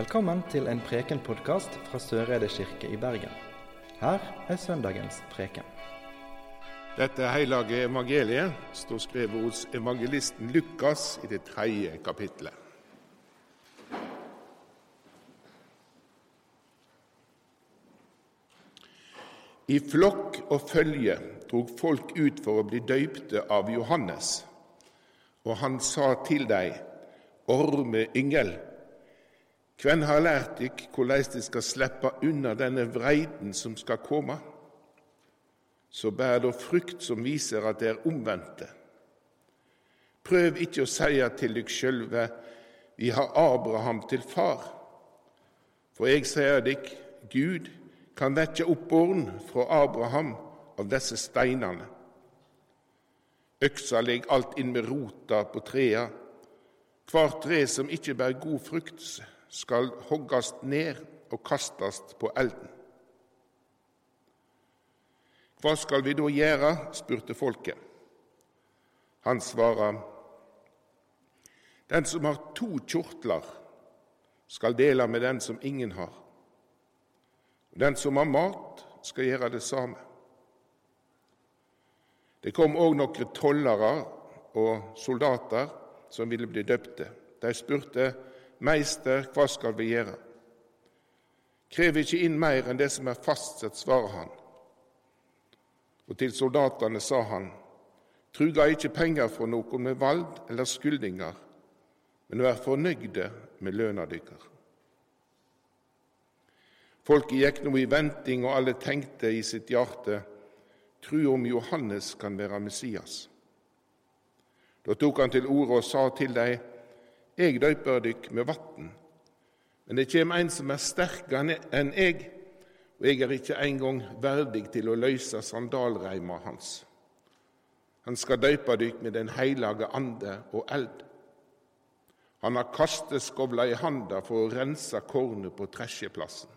Velkommen til en Preken-podkast fra Søreide kirke i Bergen. Her er søndagens preken. Dette hellige evangeliet står skrevet hos evangelisten Lukas i det tredje kapitlet. I flokk og følge drog folk ut for å bli døypte av Johannes, og han sa til dem, Orme yngel, hvem har lært dykk hvordan de skal slippe unna denne vreiden som skal komme? Så bær da frukt som viser at det er omvendte. Prøv ikke å si til dykk sjølve, vi har Abraham til far. For jeg sier dykk, Gud kan vekke opp born fra Abraham av disse steinene. Øksa ligg alt inn med rota på trea. Hvert tre som ikke bærer god frukt, skal hoggast ned og kastast på elden. Hva skal vi da gjøre? spurte folket. Han svarer, Den som har to kjortler, skal dele med den som ingen har. Den som har mat, skal gjøre det samme. Det kom òg noen tollere og soldater som ville bli døpte. De spurte, 'Meister, hva skal vi gjøre?' Krev ikke inn mer enn det som er fastsett, svarer han. Og til soldatene sa han, Truga ikke penger for noen med vald eller skyldninger, men vær fornøyde med løna dykkar. Folket gikk nå i venting, og alle tenkte i sitt hjerte, tru om Johannes kan være Messias. Da tok han til orde og sa til dem, Eg døyper dykk med vann, men det kjem en som er sterkere enn jeg, og jeg er ikke engang verdig til å løse sandalreima hans. Han skal døype dykk med Den heilage ande og eld. Han har kasteskovla i handa for å rense kornet på tresjeplassen.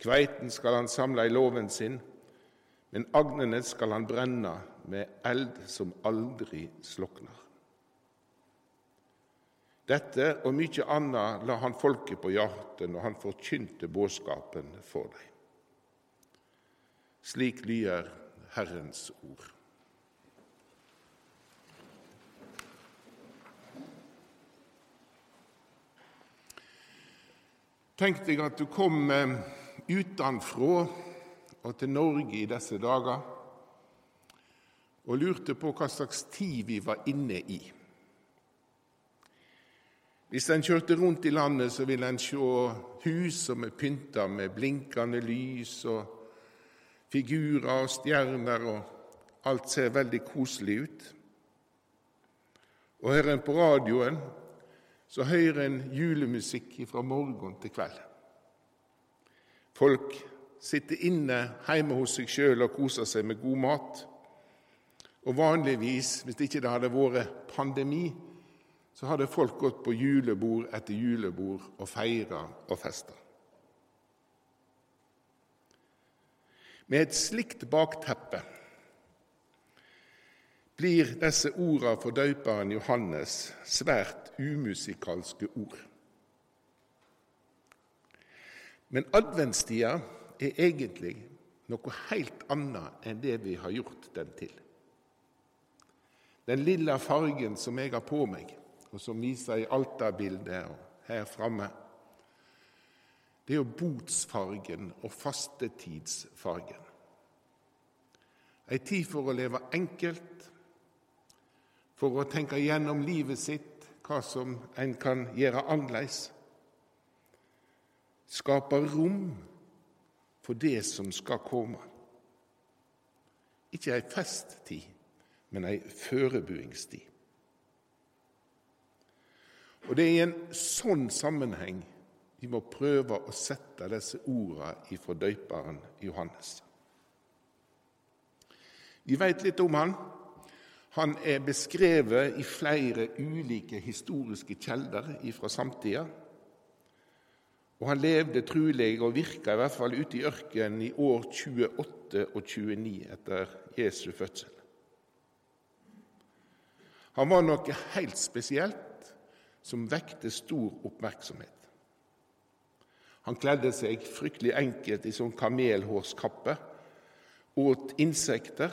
Kveiten skal han samle i låven sin, men agnene skal han brenne med eld som aldri slokner. Dette og mye annet la han folket på hjertet når han forkynte budskapen for dem. Slik lyder Herrens ord. Tenk deg at du kom utenfra og til Norge i disse dager og lurte på hva slags tid vi var inne i. Hvis en kjørte rundt i landet, så ville en se hus som er pynta med blinkende lys og figurer og stjerner, og alt ser veldig koselig ut. Og hører en på radioen, så hører en julemusikk fra morgen til kveld. Folk sitter inne hjemme hos seg sjøl og koser seg med god mat. Og vanligvis, hvis det ikke hadde vært pandemi, så hadde folk gått på julebord etter julebord og feira og festa. Med et slikt bakteppe blir disse orda for døyperen Johannes svært umusikalske ord. Men adventstida er egentlig noe helt annet enn det vi har gjort den til. Den lilla fargen som jeg har på meg, og som viser i alterbildet og her framme. Det er jo botsfargen og fastetidsfargen. Ei tid for å leve enkelt, for å tenke gjennom livet sitt, hva som en kan gjøre annerledes. Skape rom for det som skal komme. Ikke ei festtid, men ei forberedelsestid. Og Det er i en sånn sammenheng vi må prøve å sette disse ordene ifra døyperen Johannes. Vi vet litt om han. Han er beskrevet i flere ulike historiske kjelder fra samtida. Og han levde trolig og virka i hvert fall ute i ørkenen i år 28 og 29 etter Jesu fødsel. Han var noe helt spesielt som vekte stor oppmerksomhet. Han kledde seg fryktelig enkelt i sånn kamelhårskappe, åt insekter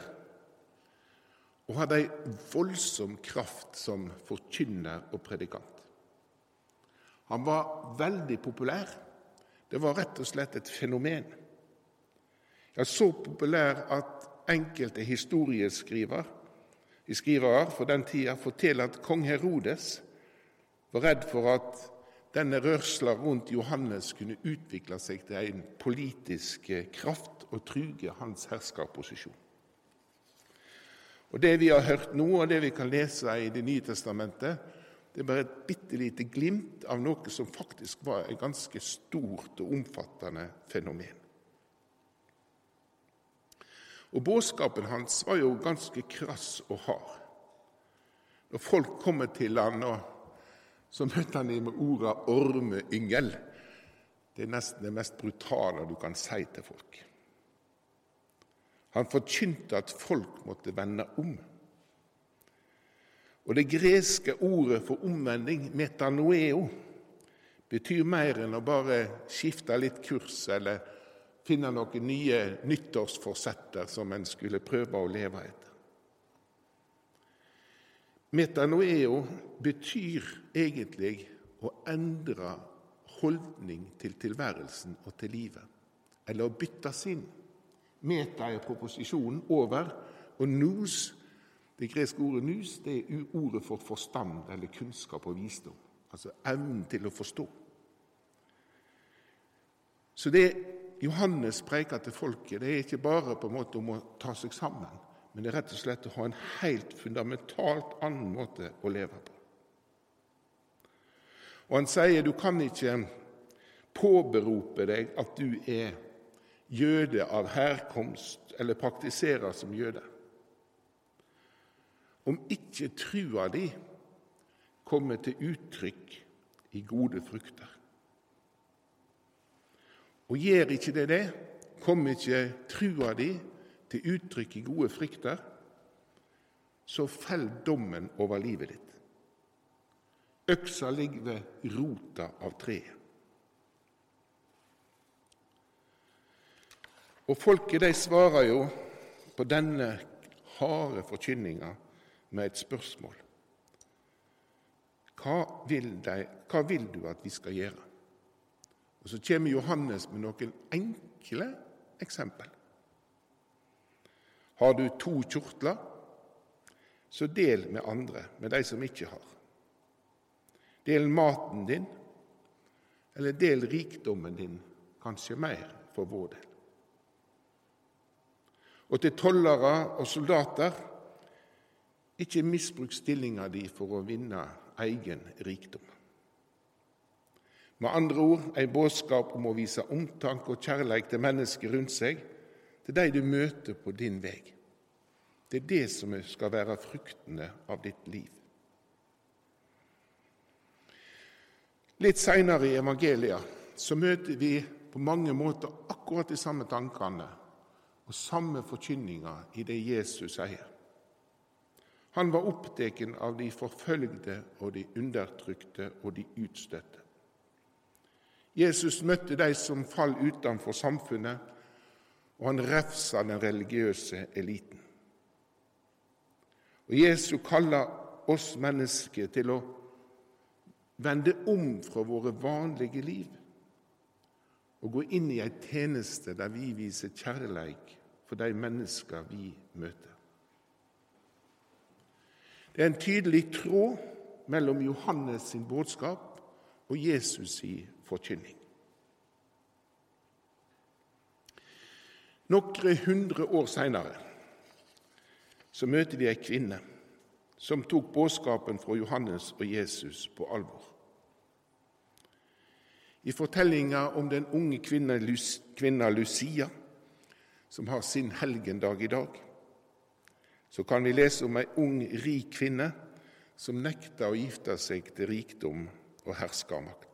og hadde ei voldsom kraft som forkynner og predikant. Han var veldig populær. Det var rett og slett et fenomen. Ja, Så populær at enkelte historieskrivere for den tida forteller at kong Herodes var redd for at denne rørsla rundt Johannes kunne utvikle seg til en politisk kraft og truge hans herskerposisjon. Og Det vi har hørt nå, og det vi kan lese i Det nye testamentet, det er bare et bitte lite glimt av noe som faktisk var et ganske stort og omfattende fenomen. Og Budskapen hans var jo ganske krass og hard. Når folk kommer til han, og så møtte han dem med orda 'ormeyngel'. Det er nesten det mest brutale du kan si til folk. Han forkynte at folk måtte vende om. Og Det greske ordet for omvending, metanoeo, betyr mer enn å bare skifte litt kurs eller finne noen nye nyttårsforsetter som en skulle prøve å leve etter. Metanoeo betyr egentlig å endre holdning til tilværelsen og til livet, eller å bytte sinn. Meta er proposisjonen over, og nous, det greske ordet nous, det er ordet for forstand eller kunnskap og visdom. Altså evnen til å forstå. Så det Johannes preker til folket, det er ikke bare på en måte om å ta seg sammen, men det er rett og slett å ha en helt fundamentalt annen måte å leve på. Og Han sier du kan ikke påberope deg at du er jøde av herkomst eller praktiserer som jøde. Om ikke trua di kommer til uttrykk i gode frukter. Og gjør ikke det det, kommer ikke trua di til uttrykk i gode frykter, så fell dommen over livet ditt. Øksa ligger ved rota av treet. Og folket de svarer jo på denne harde forkynninga med et spørsmål. Hva vil, de, hva vil, du at vi skal gjøre? Og Så kommer Johannes med noen enkle eksempel. Har du to kjortler, så del med andre, med de som ikke har. Del maten din, eller del rikdommen din, kanskje mer for vår del og til tollere og soldater ikke misbruk stillinga di for å vinne egen rikdom. Med andre ord en budskap om å vise omtanke og kjærleik til mennesker rundt seg, til de du møter på din vei. Det er det som skal være fruktene av ditt liv. Litt seinere i evangeliet så møter vi på mange måter akkurat de samme tankene og samme forkynninga i det Jesus sier. Han var opptatt av de forfølgde og de undertrykte og de utstøtte. Jesus møtte de som falt utenfor samfunnet, og han refsa den religiøse eliten. Og Jesus kaller oss mennesker til å vende om fra våre vanlige liv og gå inn i ei tjeneste der vi viser kjærleik for de mennesker vi møter. Det er en tydelig tråd mellom Johannes sin budskap og Jesus sin forkynning. Noen hundre år seinere møter vi ei kvinne som tok budskapen fra Johannes og Jesus på alvor. I fortellinga om den unge kvinna Lucia som har sin helgendag i dag, så kan vi lese om ei ung, rik kvinne som nekta å gifte seg til rikdom og herskermakt.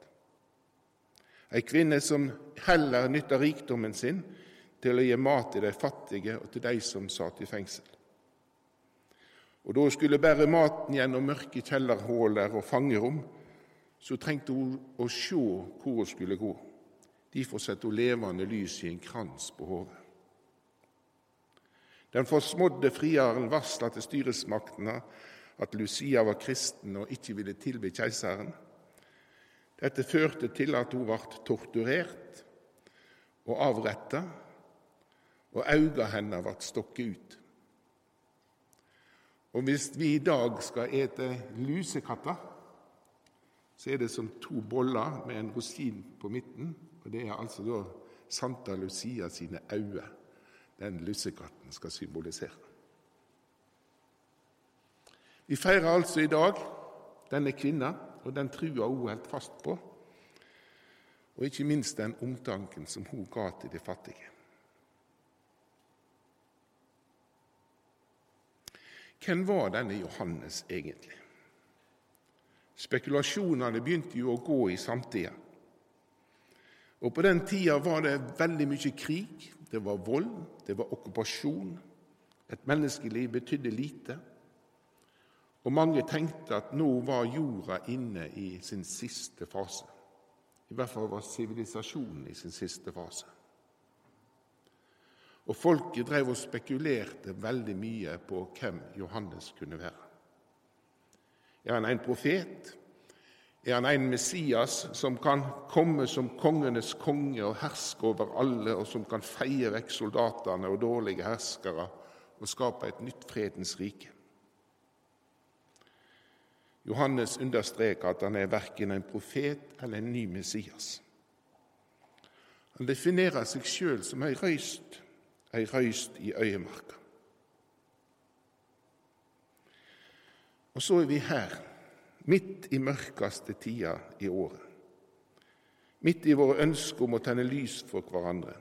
Ei kvinne som heller nytta rikdommen sin til å gi mat til de fattige og til de som satt i fengsel. Og Da hun skulle bære maten gjennom mørke kjellerhuller og fangerom, så trengte hun å se hvor hun skulle gå. Derfor setter hun levende lys i en krans på hodet. Den forsmådde friaren varsla til styresmaktene at Lucia var kristen og ikke ville tilby keiseren. Dette førte til at hun ble torturert og avretta, og auga hennar ble stokket ut. Og hvis vi i dag skal ete lusekatter, så er det som to boller med en rosin på midten. Og det er altså da Santa Lucia sine øyne den lussekatten skal symbolisere. Vi feirer altså i dag denne kvinna og den trua hun holdt fast på, og ikke minst den omtanken som hun ga til de fattige. Hvem var denne Johannes egentlig? Spekulasjonene begynte jo å gå i samtida. Og På den tida var det veldig mye krig, det var vold, det var okkupasjon. Et menneskeliv betydde lite. Og mange tenkte at nå var jorda inne i sin siste fase. I hvert fall var sivilisasjonen i sin siste fase. Og folket drev og spekulerte veldig mye på hvem Johannes kunne være. Er han en profet? Er han en Messias som kan komme som kongenes konge og herske over alle, og som kan feie vekk soldatene og dårlige herskere og skape et nytt fredens rike? Johannes understreker at han er verken en profet eller en ny Messias. Han definerer seg sjøl som ei røyst, ei røyst i øyemarka. Og så er vi her, midt i mørkeste tida i året. Midt i våre ønsker om å tenne lys for hverandre.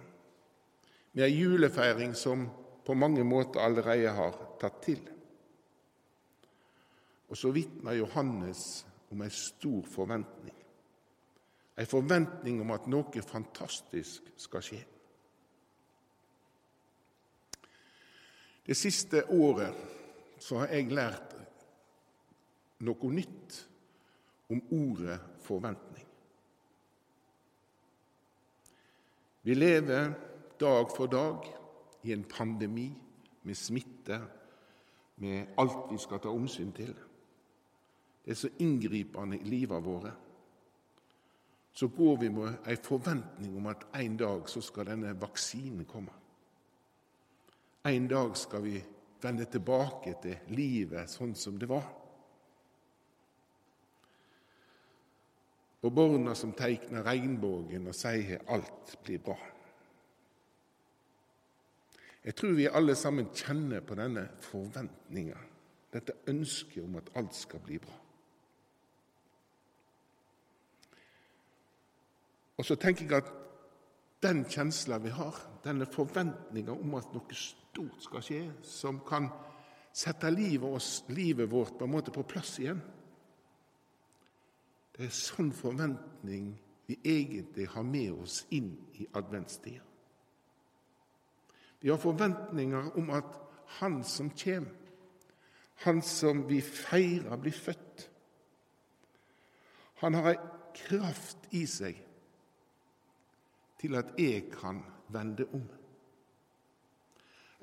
Med ei julefeiring som på mange måter allerede har tatt til. Og så vitner Johannes om ei stor forventning. Ei forventning om at noe fantastisk skal skje. Det siste året så har jeg lært noe nytt om ordet forventning. Vi lever dag for dag i en pandemi med smitte, med alt vi skal ta omsyn til. Det er så inngripende i livet våre. Så går vi med ei forventning om at en dag så skal denne vaksinen komme. En dag skal vi vende tilbake til livet sånn som det var. og barna som tegner regnbuen og sier alt blir bra. Jeg tror vi alle sammen kjenner på denne forventninga, dette ønsket om at alt skal bli bra. Og så tenker jeg at den kjensla vi har, denne forventninga om at noe stort skal skje, som kan sette livet, livet vårt på en måte på plass igjen, det er sånn forventning vi egentlig har med oss inn i adventstida. Vi har forventninger om at Han som kommer, Han som vi feirer blir født, han har ei kraft i seg til at jeg kan vende om.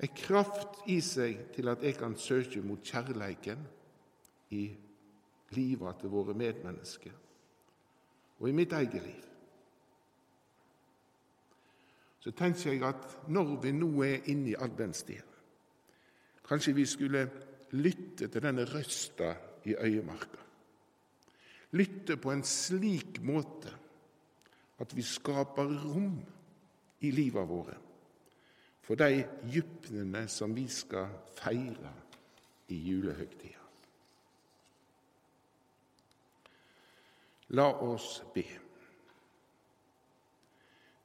Ei kraft i seg til at jeg kan søke mot kjærleiken i livet til våre medmennesker og i mitt eget liv. Så tenker jeg at når vi nå er inne i adventstida, kanskje vi skulle lytte til denne røsta i øyemarka. Lytte på en slik måte at vi skaper rom i livet våre for de djupnene som vi skal feire i julehøgtida. La oss be.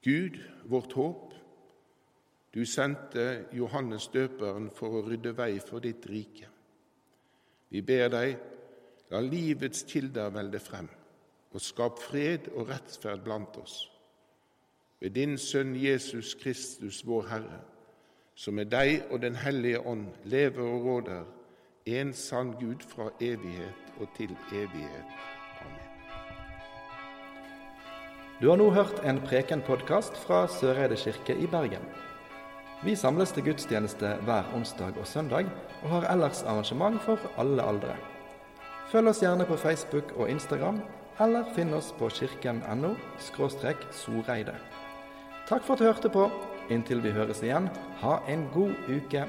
Gud, vårt håp, du sendte Johannes døperen for å rydde vei for ditt rike. Vi ber deg, la livets kilder velde frem, og skap fred og rettferd blant oss. Ved din Sønn Jesus Kristus, vår Herre, som med deg og Den hellige ånd lever og råder, en sann Gud fra evighet og til evighet. Amen. Du har nå hørt en Preken-podkast fra Søreide kirke i Bergen. Vi samles til gudstjeneste hver onsdag og søndag, og har ellers arrangement for alle aldre. Følg oss gjerne på Facebook og Instagram, eller finn oss på kirken.no soreide. Takk for at du hørte på. Inntil vi høres igjen, ha en god uke.